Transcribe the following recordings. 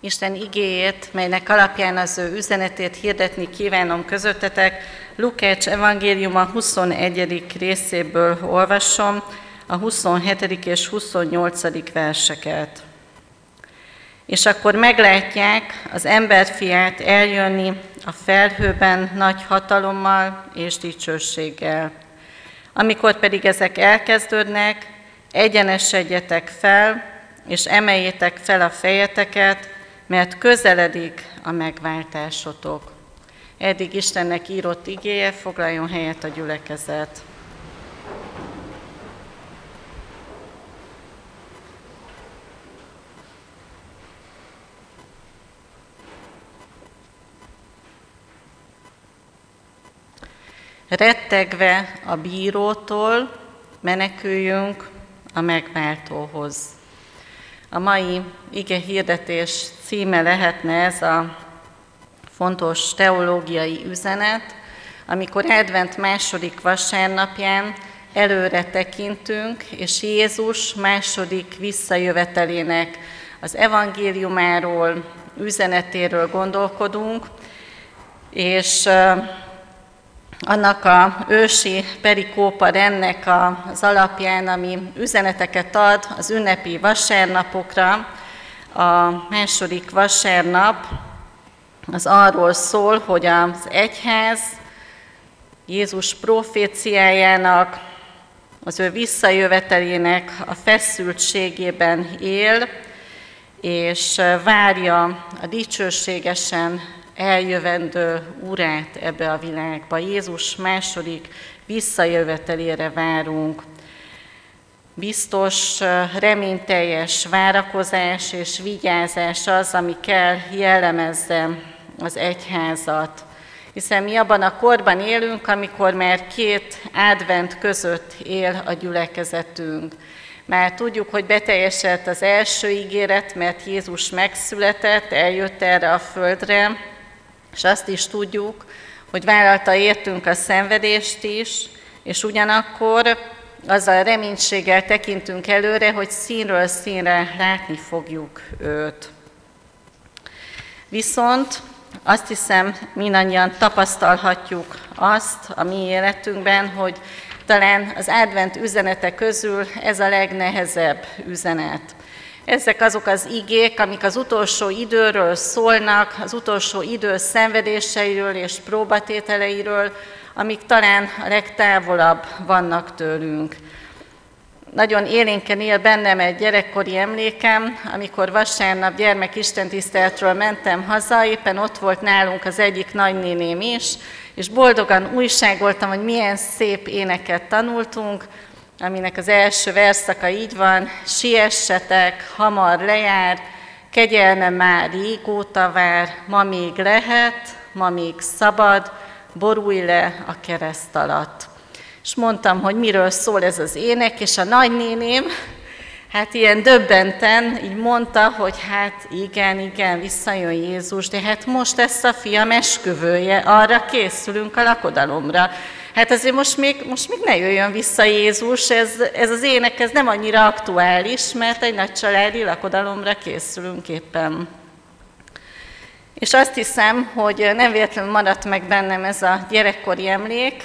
Isten igéjét, melynek alapján az ő üzenetét hirdetni kívánom közöttetek, Lukács evangéliuma 21. részéből olvasom, a 27. és 28. verseket. És akkor meglátják az emberfiát eljönni a felhőben nagy hatalommal és dicsőséggel. Amikor pedig ezek elkezdődnek, egyenesedjetek fel, és emeljétek fel a fejeteket, mert közeledik a megváltásotok. Eddig Istennek írott igéje, foglaljon helyet a gyülekezet. Rettegve a bírótól meneküljünk a megváltóhoz. A mai ige hirdetés címe lehetne ez a fontos teológiai üzenet, amikor Advent második vasárnapján előre tekintünk, és Jézus második visszajövetelének az evangéliumáról, üzenetéről gondolkodunk, és annak a ősi perikópa ennek az alapján, ami üzeneteket ad az ünnepi vasárnapokra. A második vasárnap az arról szól, hogy az egyház Jézus proféciájának, az ő visszajövetelének a feszültségében él, és várja a dicsőségesen eljövendő úrát ebbe a világba. Jézus második visszajövetelére várunk. Biztos, reményteljes várakozás és vigyázás az, ami kell jellemezze az egyházat. Hiszen mi abban a korban élünk, amikor már két advent között él a gyülekezetünk. Már tudjuk, hogy beteljesedett az első ígéret, mert Jézus megszületett, eljött erre a földre, és azt is tudjuk, hogy vállalta értünk a szenvedést is, és ugyanakkor azzal a reménységgel tekintünk előre, hogy színről színre látni fogjuk őt. Viszont azt hiszem, mindannyian tapasztalhatjuk azt a mi életünkben, hogy talán az advent üzenete közül ez a legnehezebb üzenet. Ezek azok az igék, amik az utolsó időről szólnak, az utolsó idő szenvedéseiről és próbatételeiről, amik talán a legtávolabb vannak tőlünk. Nagyon élénken él bennem egy gyerekkori emlékem, amikor vasárnap gyermekistentiszteletről mentem haza, éppen ott volt nálunk az egyik nagynéném is, és boldogan újságoltam, hogy milyen szép éneket tanultunk, aminek az első verszaka így van, siessetek, hamar lejár, kegyelme már régóta vár, ma még lehet, ma még szabad, borulj le a kereszt alatt. És mondtam, hogy miről szól ez az ének, és a nagynéném, hát ilyen döbbenten így mondta, hogy hát igen, igen, visszajön Jézus, de hát most lesz a fiam esküvője, arra készülünk a lakodalomra. Hát azért most még, most még ne jöjjön vissza Jézus, ez, ez az ének ez nem annyira aktuális, mert egy nagy családi lakodalomra készülünk éppen. És azt hiszem, hogy nem véletlenül maradt meg bennem ez a gyerekkori emlék,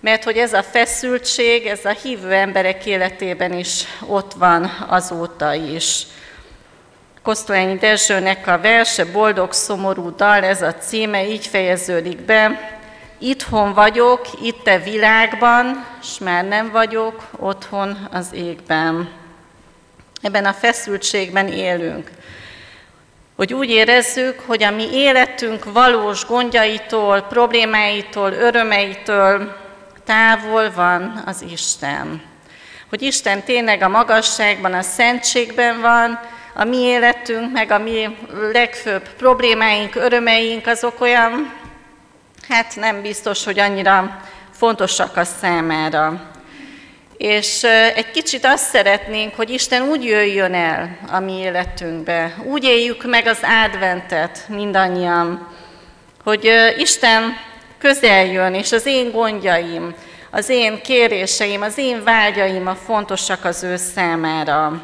mert hogy ez a feszültség, ez a hívő emberek életében is ott van azóta is. Kosztolányi Dezsőnek a verse Boldog szomorú dal, ez a címe, így fejeződik be, Itthon vagyok, itt a világban, és már nem vagyok otthon az égben. Ebben a feszültségben élünk. Hogy úgy érezzük, hogy a mi életünk valós gondjaitól, problémáitól, örömeitől távol van az Isten. Hogy Isten tényleg a magasságban, a szentségben van, a mi életünk, meg a mi legfőbb problémáink, örömeink, azok olyan hát nem biztos, hogy annyira fontosak a számára. És egy kicsit azt szeretnénk, hogy Isten úgy jöjjön el a mi életünkbe, úgy éljük meg az adventet mindannyian, hogy Isten közel jön, és az én gondjaim, az én kéréseim, az én vágyaim a fontosak az ő számára.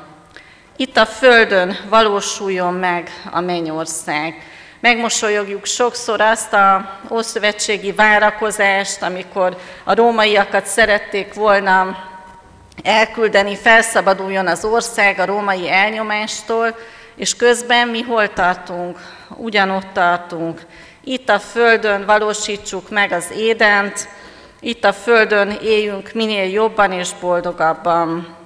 itt a Földön valósuljon meg a mennyország. Megmosolyogjuk sokszor azt a ószövetségi várakozást, amikor a rómaiakat szerették volna elküldeni, felszabaduljon az ország a római elnyomástól, és közben mi hol tartunk? Ugyanott tartunk. Itt a Földön valósítsuk meg az édent, itt a Földön éljünk minél jobban és boldogabban.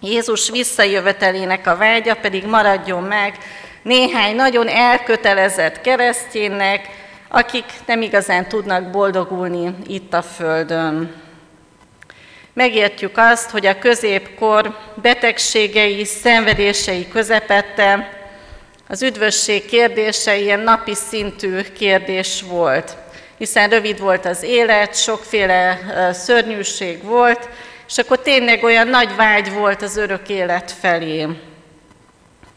Jézus visszajövetelének a vágya pedig maradjon meg néhány nagyon elkötelezett kereszténynek, akik nem igazán tudnak boldogulni itt a Földön. Megértjük azt, hogy a középkor betegségei, szenvedései közepette az üdvösség kérdése ilyen napi szintű kérdés volt, hiszen rövid volt az élet, sokféle szörnyűség volt, és akkor tényleg olyan nagy vágy volt az örök élet felé.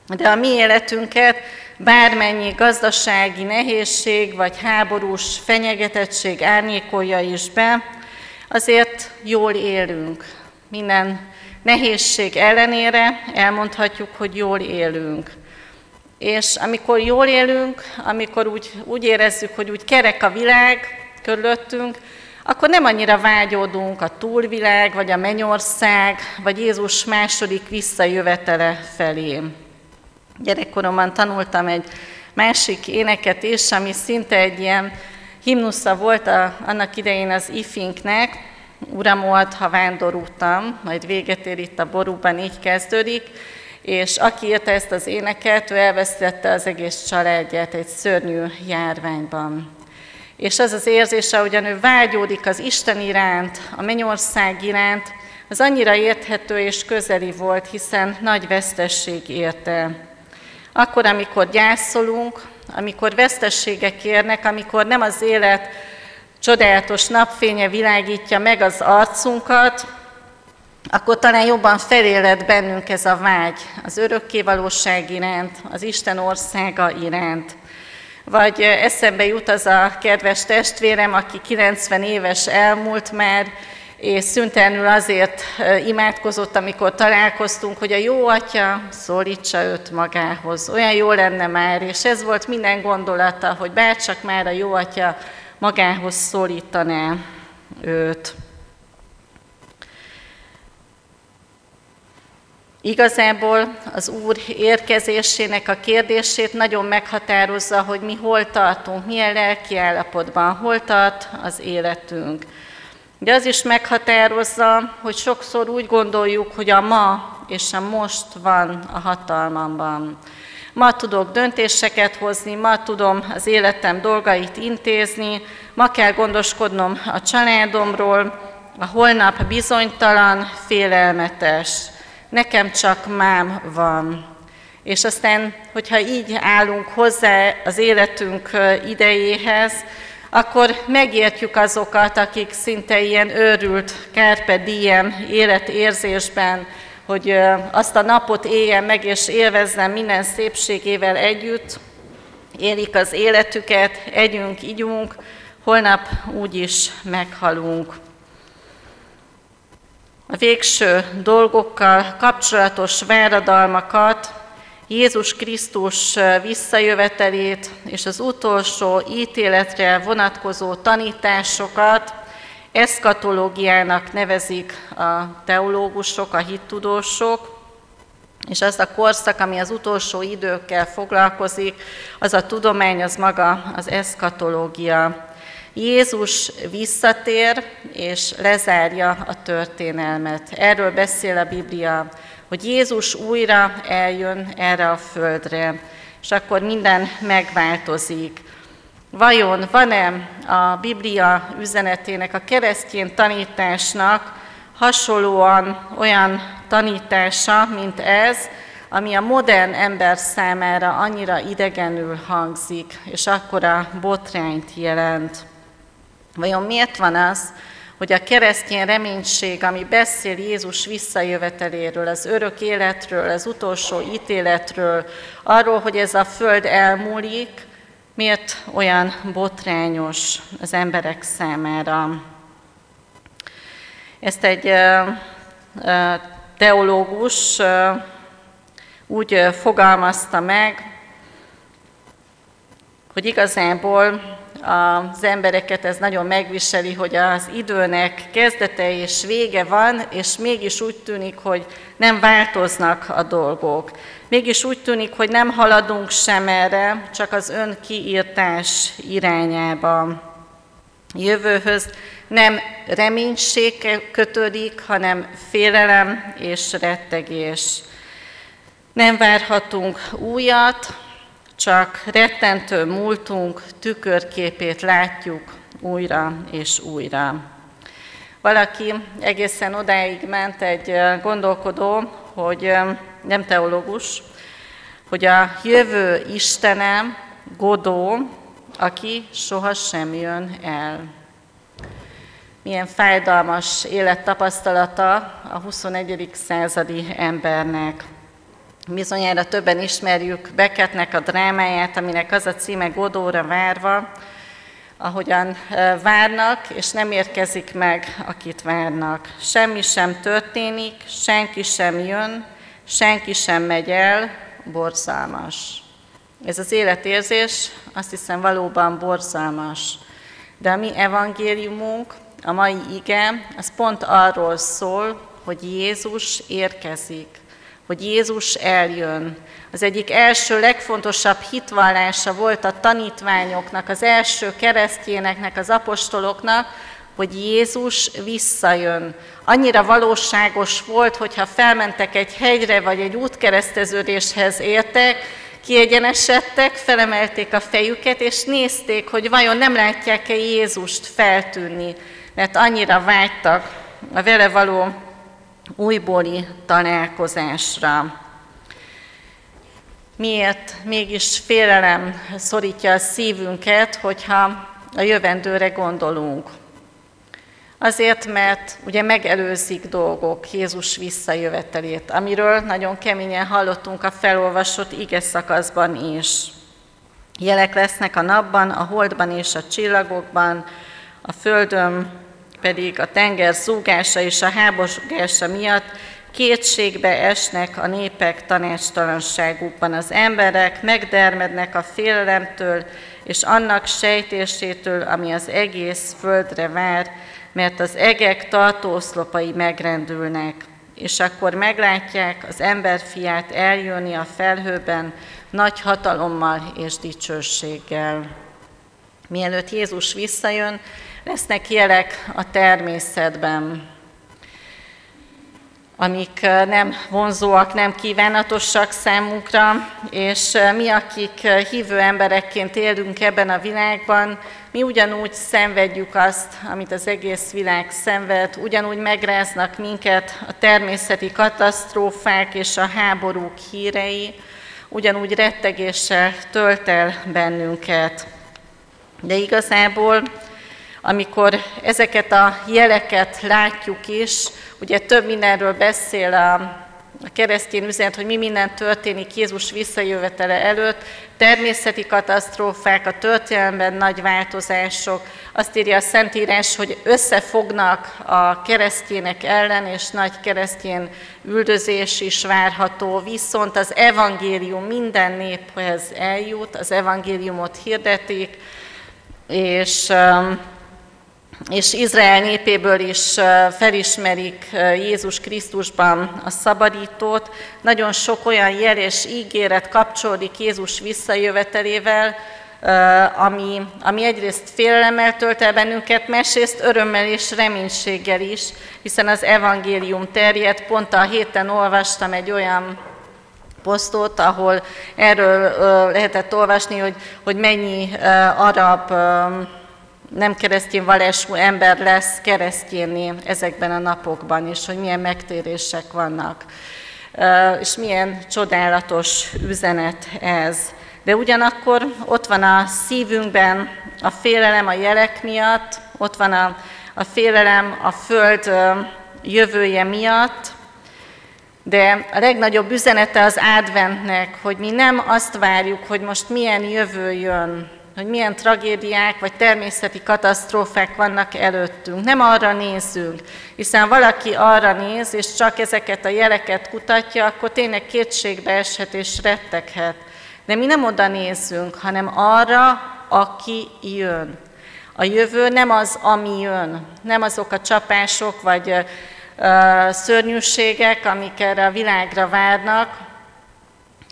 De a mi életünket bármennyi gazdasági nehézség vagy háborús fenyegetettség árnyékolja is be, azért jól élünk. Minden nehézség ellenére elmondhatjuk, hogy jól élünk. És amikor jól élünk, amikor úgy, úgy érezzük, hogy úgy kerek a világ körülöttünk, akkor nem annyira vágyódunk a túlvilág, vagy a mennyország, vagy Jézus második visszajövetele felé. Gyerekkoromban tanultam egy másik éneket is, ami szinte egy ilyen himnusza volt a, annak idején az ifinknek, Uram volt, ha vándorútam, majd véget ér itt a borúban, így kezdődik, és aki írta ezt az éneket, ő elvesztette az egész családját egy szörnyű járványban. És az az érzése, hogyan ő vágyódik az Isten iránt, a mennyország iránt, az annyira érthető és közeli volt, hiszen nagy vesztesség érte. Akkor, amikor gyászolunk, amikor vesztességek érnek, amikor nem az élet csodálatos napfénye világítja meg az arcunkat, akkor talán jobban feléled bennünk ez a vágy az örökkévalóság iránt, az Isten országa iránt. Vagy eszembe jut az a kedves testvérem, aki 90 éves elmúlt már, és szüntelenül azért imádkozott, amikor találkoztunk, hogy a jó atya szólítsa őt magához. Olyan jó lenne már, és ez volt minden gondolata, hogy bárcsak már a jó atya magához szólítaná őt. Igazából az Úr érkezésének a kérdését nagyon meghatározza, hogy mi hol tartunk, milyen lelki állapotban, hol tart az életünk. De az is meghatározza, hogy sokszor úgy gondoljuk, hogy a ma és a most van a hatalmamban. Ma tudok döntéseket hozni, ma tudom az életem dolgait intézni, ma kell gondoskodnom a családomról, a holnap bizonytalan, félelmetes. Nekem csak mám van. És aztán, hogyha így állunk hozzá az életünk idejéhez, akkor megértjük azokat, akik szinte ilyen őrült, kárpe diem életérzésben, hogy azt a napot éljen meg és élvezzem minden szépségével együtt, élik az életüket, együnk, igyunk, holnap úgyis meghalunk. A végső dolgokkal kapcsolatos váradalmakat Jézus Krisztus visszajövetelét és az utolsó ítéletre vonatkozó tanításokat eszkatológiának nevezik a teológusok, a hittudósok, és az a korszak, ami az utolsó időkkel foglalkozik, az a tudomány, az maga az eszkatológia. Jézus visszatér és lezárja a történelmet. Erről beszél a Biblia hogy Jézus újra eljön erre a földre, és akkor minden megváltozik. Vajon van-e a Biblia üzenetének, a keresztény tanításnak hasonlóan olyan tanítása, mint ez, ami a modern ember számára annyira idegenül hangzik, és akkora botrányt jelent? Vajon miért van az, hogy a keresztény reménység, ami beszél Jézus visszajöveteléről, az örök életről, az utolsó ítéletről, arról, hogy ez a föld elmúlik, miért olyan botrányos az emberek számára. Ezt egy teológus úgy fogalmazta meg, hogy igazából az embereket ez nagyon megviseli, hogy az időnek kezdete és vége van, és mégis úgy tűnik, hogy nem változnak a dolgok. Mégis úgy tűnik, hogy nem haladunk sem erre, csak az ön kiírtás irányába. Jövőhöz nem reménység kötődik, hanem félelem és rettegés. Nem várhatunk újat, csak rettentő múltunk tükörképét látjuk újra és újra. Valaki egészen odáig ment egy gondolkodó, hogy nem teológus, hogy a jövő Istene Godó, aki sohasem jön el. Milyen fájdalmas élettapasztalata a 21. századi embernek. Bizonyára többen ismerjük Becketnek a drámáját, aminek az a címe Godóra várva, ahogyan várnak, és nem érkezik meg, akit várnak. Semmi sem történik, senki sem jön, senki sem megy el, borzalmas. Ez az életérzés azt hiszem valóban borzalmas. De a mi evangéliumunk, a mai ige, az pont arról szól, hogy Jézus érkezik hogy Jézus eljön. Az egyik első legfontosabb hitvallása volt a tanítványoknak, az első keresztjéneknek, az apostoloknak, hogy Jézus visszajön. Annyira valóságos volt, hogyha felmentek egy hegyre vagy egy útkereszteződéshez értek, kiegyenesedtek, felemelték a fejüket, és nézték, hogy vajon nem látják-e Jézust feltűnni, mert annyira vágytak a vele való újbóli találkozásra. Miért mégis félelem szorítja a szívünket, hogyha a jövendőre gondolunk? Azért, mert ugye megelőzik dolgok Jézus visszajövetelét, amiről nagyon keményen hallottunk a felolvasott ige szakaszban is. Jelek lesznek a napban, a holdban és a csillagokban, a földön pedig a tenger zúgása és a háborgása miatt kétségbe esnek a népek tanácstalanságukban. Az emberek megdermednek a félelemtől és annak sejtésétől, ami az egész földre vár, mert az egek tartószlopai megrendülnek. És akkor meglátják az emberfiát eljönni a felhőben nagy hatalommal és dicsőséggel. Mielőtt Jézus visszajön, lesznek jelek a természetben, amik nem vonzóak, nem kívánatosak számunkra, és mi, akik hívő emberekként élünk ebben a világban, mi ugyanúgy szenvedjük azt, amit az egész világ szenved, ugyanúgy megráznak minket a természeti katasztrófák és a háborúk hírei, ugyanúgy rettegéssel tölt el bennünket. De igazából amikor ezeket a jeleket látjuk is, ugye több mindenről beszél a, a keresztény üzenet, hogy mi minden történik Jézus visszajövetele előtt, természeti katasztrófák, a történelemben nagy változások. Azt írja a Szentírás, hogy összefognak a keresztjének ellen, és nagy keresztjén üldözés is várható, viszont az evangélium minden néphez eljut, az evangéliumot hirdetik, és és Izrael népéből is felismerik Jézus Krisztusban a szabadítót. Nagyon sok olyan jel és ígéret kapcsolódik Jézus visszajövetelével, ami, ami egyrészt félelemmel tölt el bennünket, másrészt örömmel és reménységgel is, hiszen az evangélium terjed. Pont a héten olvastam egy olyan posztot, ahol erről lehetett olvasni, hogy, hogy mennyi arab nem keresztény vallású ember lesz keresztjénné ezekben a napokban, és hogy milyen megtérések vannak. És milyen csodálatos üzenet ez. De ugyanakkor ott van a szívünkben a félelem a jelek miatt, ott van a, a félelem a föld jövője miatt, de a legnagyobb üzenete az adventnek, hogy mi nem azt várjuk, hogy most milyen jövő jön, hogy milyen tragédiák vagy természeti katasztrófák vannak előttünk. Nem arra nézzünk, hiszen valaki arra néz, és csak ezeket a jeleket kutatja, akkor tényleg kétségbe eshet és retteghet. De mi nem oda nézzünk, hanem arra, aki jön. A jövő nem az, ami jön, nem azok a csapások vagy szörnyűségek, amik erre a világra várnak,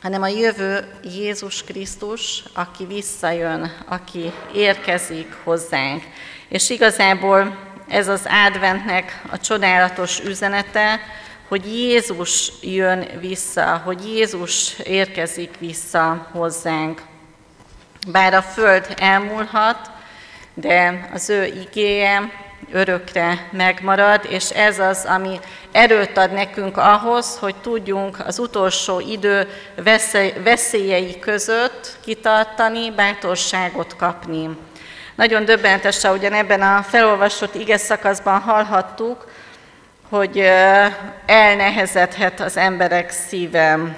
hanem a jövő Jézus Krisztus, aki visszajön, aki érkezik hozzánk. És igazából ez az adventnek a csodálatos üzenete, hogy Jézus jön vissza, hogy Jézus érkezik vissza hozzánk. Bár a föld elmúlhat, de az ő igéje örökre megmarad, és ez az, ami erőt ad nekünk ahhoz, hogy tudjunk az utolsó idő veszélyei között kitartani, bátorságot kapni. Nagyon döbbentes, ahogyan ebben a felolvasott ige szakaszban hallhattuk, hogy elnehezedhet az emberek szívem.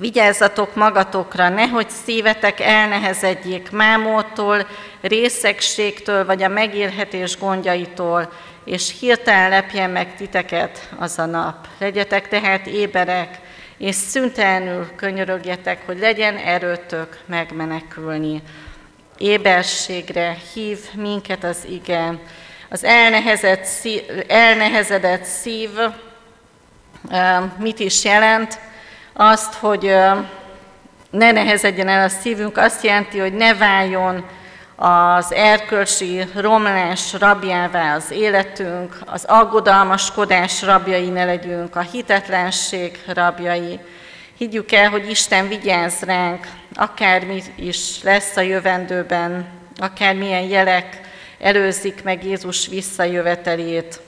Vigyázzatok magatokra, nehogy szívetek elnehezedjék mámótól, részegségtől vagy a megélhetés gondjaitól, és hirtelen lepjen meg titeket az a nap. Legyetek tehát éberek, és szüntelenül könyörögjetek, hogy legyen erőtök megmenekülni. Éberségre hív minket az ige. Az elnehezedett szív mit is jelent? Azt, hogy ne nehezedjen el a szívünk, azt jelenti, hogy ne váljon az erkölcsi romlás rabjává az életünk, az aggodalmaskodás rabjai ne legyünk, a hitetlenség rabjai. Higgyük el, hogy Isten vigyáz ránk, akármi is lesz a jövendőben, akármilyen jelek előzik meg Jézus visszajövetelét.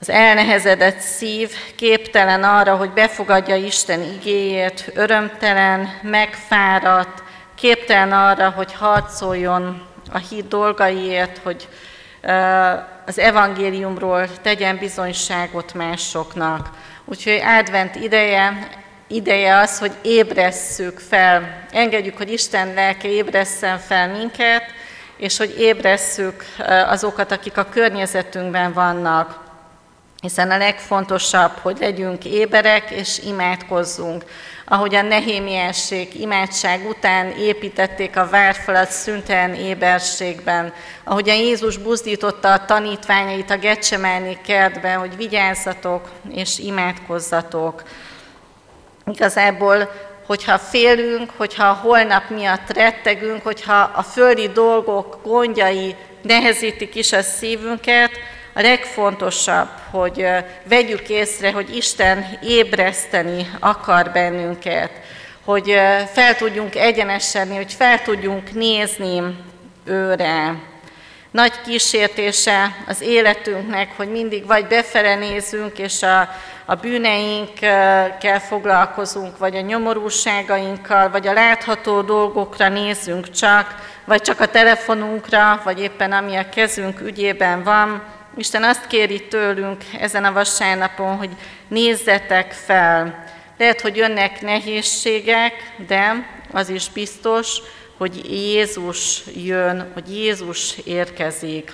Az elnehezedett szív képtelen arra, hogy befogadja Isten igéjét, örömtelen, megfáradt, képtelen arra, hogy harcoljon a hit dolgaiért, hogy az evangéliumról tegyen bizonyságot másoknak. Úgyhogy advent ideje, ideje az, hogy ébresszük fel, engedjük, hogy Isten lelke ébresszen fel minket, és hogy ébresszük azokat, akik a környezetünkben vannak hiszen a legfontosabb, hogy legyünk éberek és imádkozzunk. Ahogy a nehémiesség imádság után építették a várfalat szüntelen éberségben, ahogy a Jézus buzdította a tanítványait a Gecsemáni kertben, hogy vigyázzatok és imádkozzatok. Igazából, hogyha félünk, hogyha a holnap miatt rettegünk, hogyha a földi dolgok gondjai nehezítik is a szívünket, a legfontosabb, hogy vegyük észre, hogy Isten ébreszteni akar bennünket, hogy fel tudjunk egyenesedni, hogy fel tudjunk nézni őre. Nagy kísértése az életünknek, hogy mindig vagy befele nézünk, és a, a bűneinkkel foglalkozunk, vagy a nyomorúságainkkal, vagy a látható dolgokra nézünk csak, vagy csak a telefonunkra, vagy éppen ami a kezünk ügyében van, Isten azt kéri tőlünk ezen a vasárnapon, hogy nézzetek fel. Lehet, hogy jönnek nehézségek, de az is biztos, hogy Jézus jön, hogy Jézus érkezik.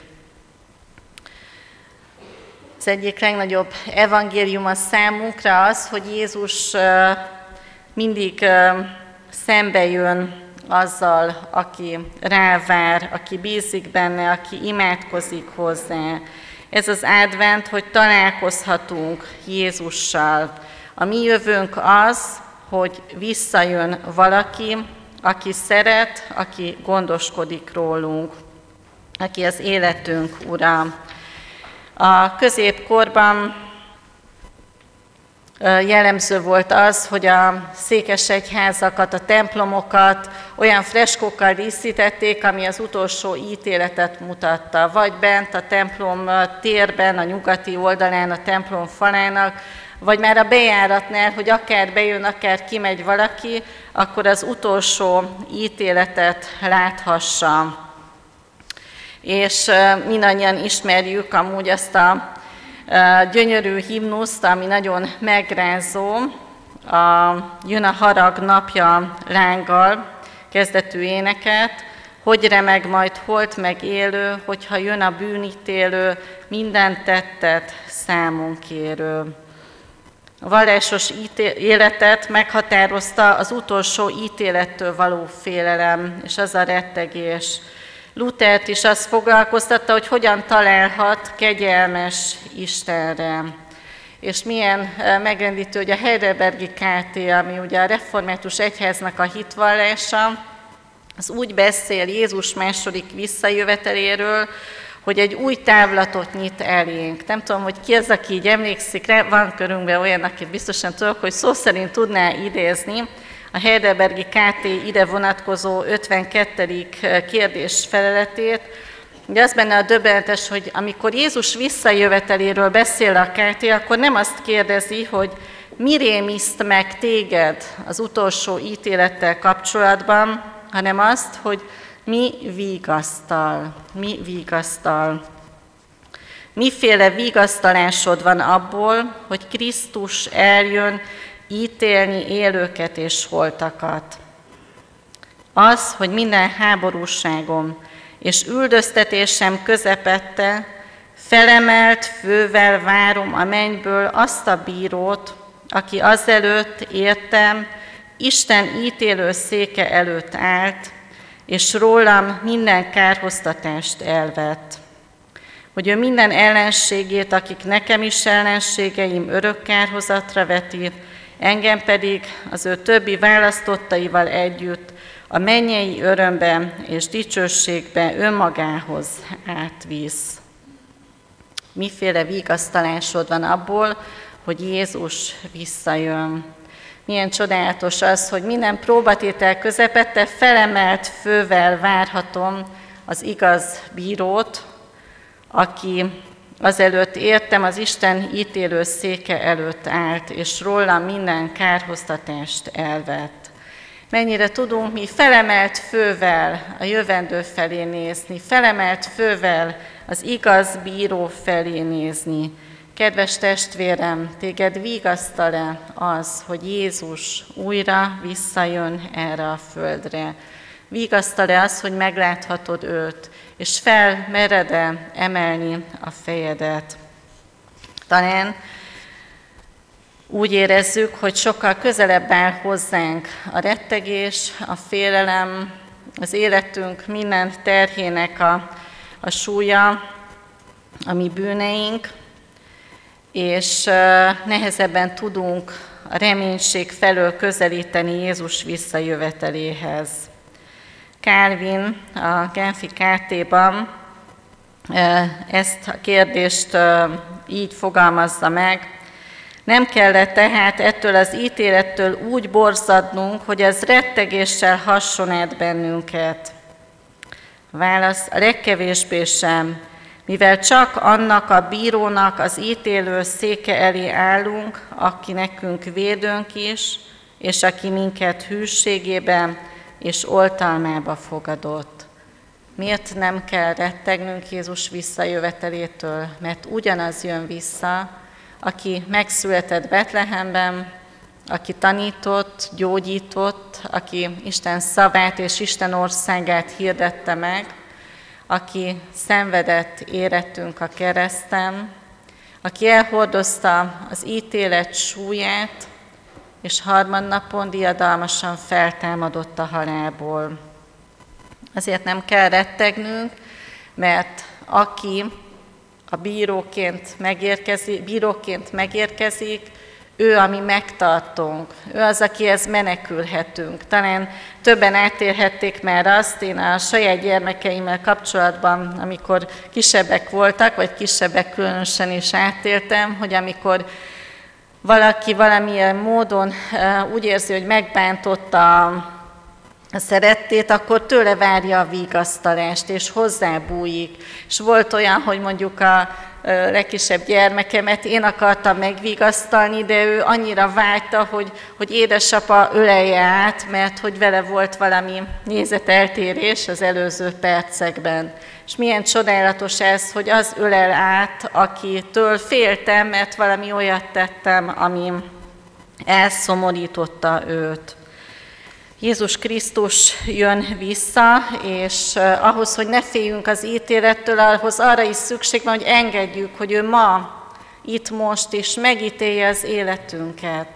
Az egyik legnagyobb evangélium a számunkra az, hogy Jézus mindig szembe jön azzal, aki rávár, aki bízik benne, aki imádkozik hozzá. Ez az advent, hogy találkozhatunk Jézussal. A mi jövőnk az, hogy visszajön valaki, aki szeret, aki gondoskodik rólunk, aki az életünk ura. A középkorban jellemző volt az, hogy a székesegyházakat, a templomokat olyan freskókkal díszítették, ami az utolsó ítéletet mutatta. Vagy bent a templom térben, a nyugati oldalán, a templom falának, vagy már a bejáratnál, hogy akár bejön, akár kimegy valaki, akkor az utolsó ítéletet láthassa. És mindannyian ismerjük amúgy azt a gyönyörű himnuszt, ami nagyon megrázó, a, jön a harag napja lánggal, kezdetű éneket, hogy remeg majd holt meg élő, hogyha jön a bűnítélő, minden tettet számon kérő. A vallásos életet meghatározta az utolsó ítélettől való félelem, és az a rettegés. Luthert is azt foglalkoztatta, hogy hogyan találhat kegyelmes Istenre. És milyen megrendítő, hogy a Heidelbergi KT, ami ugye a református egyháznak a hitvallása, az úgy beszél Jézus második visszajöveteléről, hogy egy új távlatot nyit elénk. Nem tudom, hogy ki az, aki így emlékszik van körünkben olyan, akit biztosan tudok, hogy szó szerint tudná idézni, a Heidelbergi KT ide vonatkozó 52. kérdés feleletét, Ugye az benne a döbbenetes, hogy amikor Jézus visszajöveteléről beszél a KT, akkor nem azt kérdezi, hogy mi rémiszt meg téged az utolsó ítélettel kapcsolatban, hanem azt, hogy mi vigasztal, mi vigasztal. Miféle vigasztalásod van abból, hogy Krisztus eljön ítélni élőket és holtakat. Az, hogy minden háborúságom és üldöztetésem közepette felemelt fővel várom a mennyből azt a bírót, aki azelőtt értem, Isten ítélő széke előtt állt, és rólam minden kárhoztatást elvett. Hogy ő minden ellenségét, akik nekem is ellenségeim, örök kárhozatra veti, engem pedig az ő többi választottaival együtt a mennyei örömbe és dicsőségbe önmagához átvisz. Miféle vigasztalásod van abból, hogy Jézus visszajön. Milyen csodálatos az, hogy minden próbatétel közepette felemelt fővel várhatom az igaz bírót, aki azelőtt értem, az Isten ítélő széke előtt állt, és róla minden kárhoztatást elvett. Mennyire tudunk mi felemelt fővel a jövendő felé nézni, felemelt fővel az igaz bíró felé nézni, Kedves testvérem, téged vigasztal-e az, hogy Jézus újra visszajön erre a földre? Vigasztal-e az, hogy megláthatod őt, és felmered-e emelni a fejedet? Talán úgy érezzük, hogy sokkal közelebb áll hozzánk a rettegés, a félelem, az életünk minden terhének a, a súlya, a mi bűneink, és nehezebben tudunk a reménység felől közelíteni Jézus visszajöveteléhez. Calvin a Genfi KT-ban ezt a kérdést így fogalmazza meg, nem kellett tehát ettől az ítélettől úgy borzadnunk, hogy ez rettegéssel hasonlít bennünket. Válasz, a legkevésbé sem, mivel csak annak a bírónak az ítélő széke elé állunk, aki nekünk védőnk is, és aki minket hűségében és oltalmába fogadott. Miért nem kell rettegnünk Jézus visszajövetelétől? Mert ugyanaz jön vissza, aki megszületett Betlehemben, aki tanított, gyógyított, aki Isten szavát és Isten országát hirdette meg, aki szenvedett érettünk a kereszten, aki elhordozta az ítélet súlyát, és harmadnapon diadalmasan feltámadott a halálból. Azért nem kell rettegnünk, mert aki a bíróként megérkezik, bíróként megérkezik, ő, ami megtartunk, ő az, akihez menekülhetünk. Talán többen átérhették már azt, én a saját gyermekeimmel kapcsolatban, amikor kisebbek voltak, vagy kisebbek különösen is átéltem, hogy amikor valaki valamilyen módon úgy érzi, hogy megbántotta a szerettét, akkor tőle várja a vigasztalást, és hozzábújik. És volt olyan, hogy mondjuk a legkisebb gyermekemet én akartam megvigasztalni, de ő annyira vágyta, hogy, hogy édesapa ölelje át, mert hogy vele volt valami nézeteltérés az előző percekben. És milyen csodálatos ez, hogy az ölel át, akitől féltem, mert valami olyat tettem, ami elszomorította őt. Jézus Krisztus jön vissza, és ahhoz, hogy ne féljünk az ítélettől, ahhoz arra is szükség van, hogy engedjük, hogy ő ma, itt most is megítélje az életünket.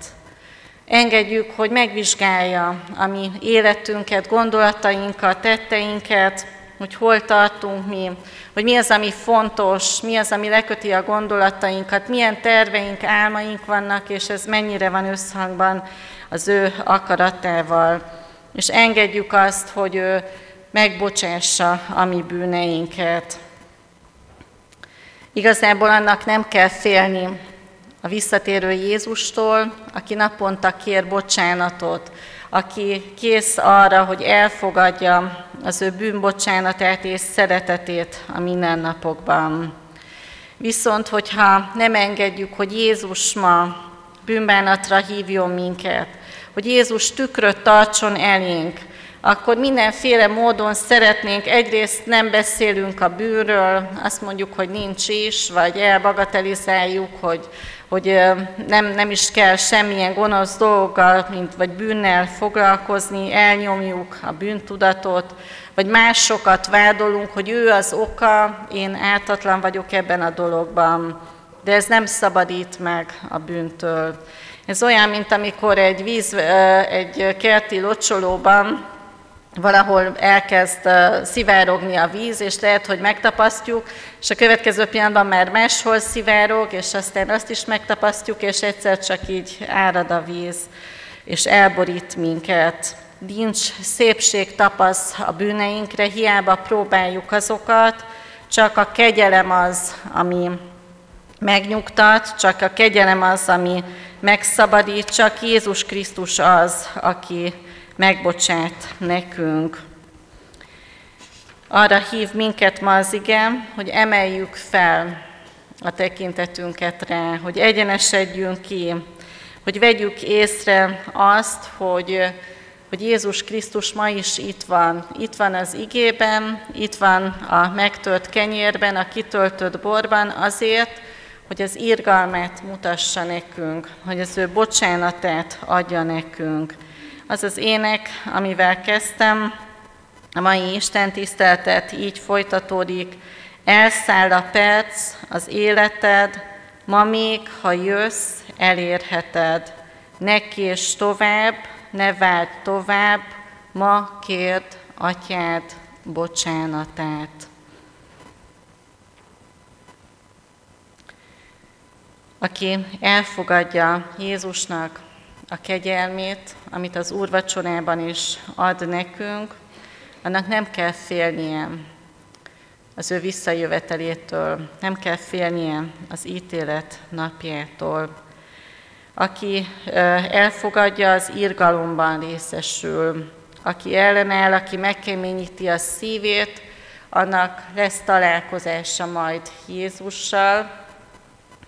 Engedjük, hogy megvizsgálja a mi életünket, gondolatainkat, tetteinket, hogy hol tartunk mi, hogy mi az, ami fontos, mi az, ami leköti a gondolatainkat, milyen terveink, álmaink vannak, és ez mennyire van összhangban az ő akaratával. És engedjük azt, hogy ő megbocsássa a mi bűneinket. Igazából annak nem kell félni a visszatérő Jézustól, aki naponta kér bocsánatot, aki kész arra, hogy elfogadja az ő bűnbocsánatát és szeretetét a mindennapokban. Viszont, hogyha nem engedjük, hogy Jézus ma bűnbánatra hívjon minket, hogy Jézus tükröt tartson elénk, akkor mindenféle módon szeretnénk, egyrészt nem beszélünk a bűnről, azt mondjuk, hogy nincs is, vagy elbagatelizáljuk, hogy, hogy nem, nem is kell semmilyen gonosz dologgal, mint vagy bűnnel foglalkozni, elnyomjuk a bűntudatot, vagy másokat vádolunk, hogy ő az oka, én ártatlan vagyok ebben a dologban. De ez nem szabadít meg a bűntől. Ez olyan, mint amikor egy víz, egy kerti locsolóban valahol elkezd szivárogni a víz, és lehet, hogy megtapasztjuk, és a következő pillanatban már máshol szivárog, és aztán azt is megtapasztjuk, és egyszer csak így árad a víz, és elborít minket. Nincs szépség tapasz a bűneinkre, hiába próbáljuk azokat, csak a kegyelem az, ami megnyugtat, csak a kegyelem az, ami megszabadít, csak Jézus Krisztus az, aki megbocsát nekünk. Arra hív minket ma az igen, hogy emeljük fel a tekintetünket rá, hogy egyenesedjünk ki, hogy vegyük észre azt, hogy, hogy Jézus Krisztus ma is itt van. Itt van az igében, itt van a megtölt kenyérben, a kitöltött borban azért, hogy az írgalmát mutassa nekünk, hogy az ő bocsánatát adja nekünk. Az az ének, amivel kezdtem, a mai Isten tiszteltet így folytatódik. Elszáll a perc, az életed, ma még, ha jössz, elérheted. Ne kés tovább, ne várj tovább, ma kérd atyád bocsánatát. Aki elfogadja Jézusnak a kegyelmét, amit az úrvacsorában is ad nekünk, annak nem kell félnie az ő visszajövetelétől, nem kell félnie az ítélet napjától. Aki elfogadja, az írgalomban részesül. Aki ellenáll, aki megkeményíti a szívét, annak lesz találkozása majd Jézussal,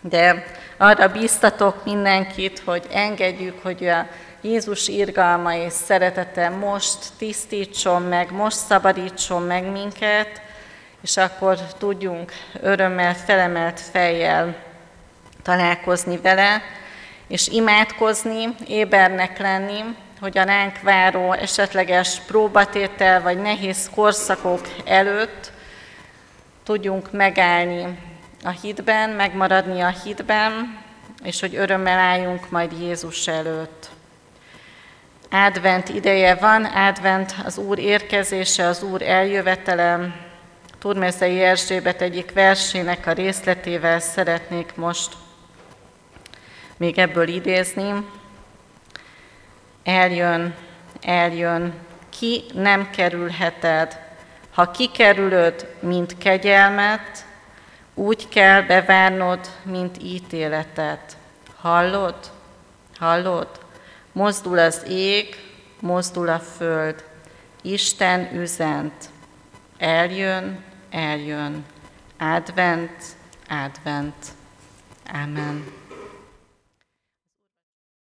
de arra bíztatok mindenkit, hogy engedjük, hogy a Jézus irgalma és szeretete most tisztítson meg, most szabadítson meg minket, és akkor tudjunk örömmel, felemelt fejjel találkozni vele, és imádkozni, ébernek lenni, hogy a ránk váró esetleges próbatétel vagy nehéz korszakok előtt tudjunk megállni a hitben, megmaradni a hitben, és hogy örömmel álljunk majd Jézus előtt. Advent ideje van, advent az Úr érkezése, az Úr eljövetele. Turmeszei Erzsébet egyik versének a részletével szeretnék most még ebből idézni. Eljön, eljön, ki nem kerülheted. Ha kikerülöd, mint kegyelmet, úgy kell bevárnod, mint ítéletet. Hallod? Hallod? Mozdul az ég, mozdul a föld. Isten üzent. Eljön, eljön. Advent, advent. Amen.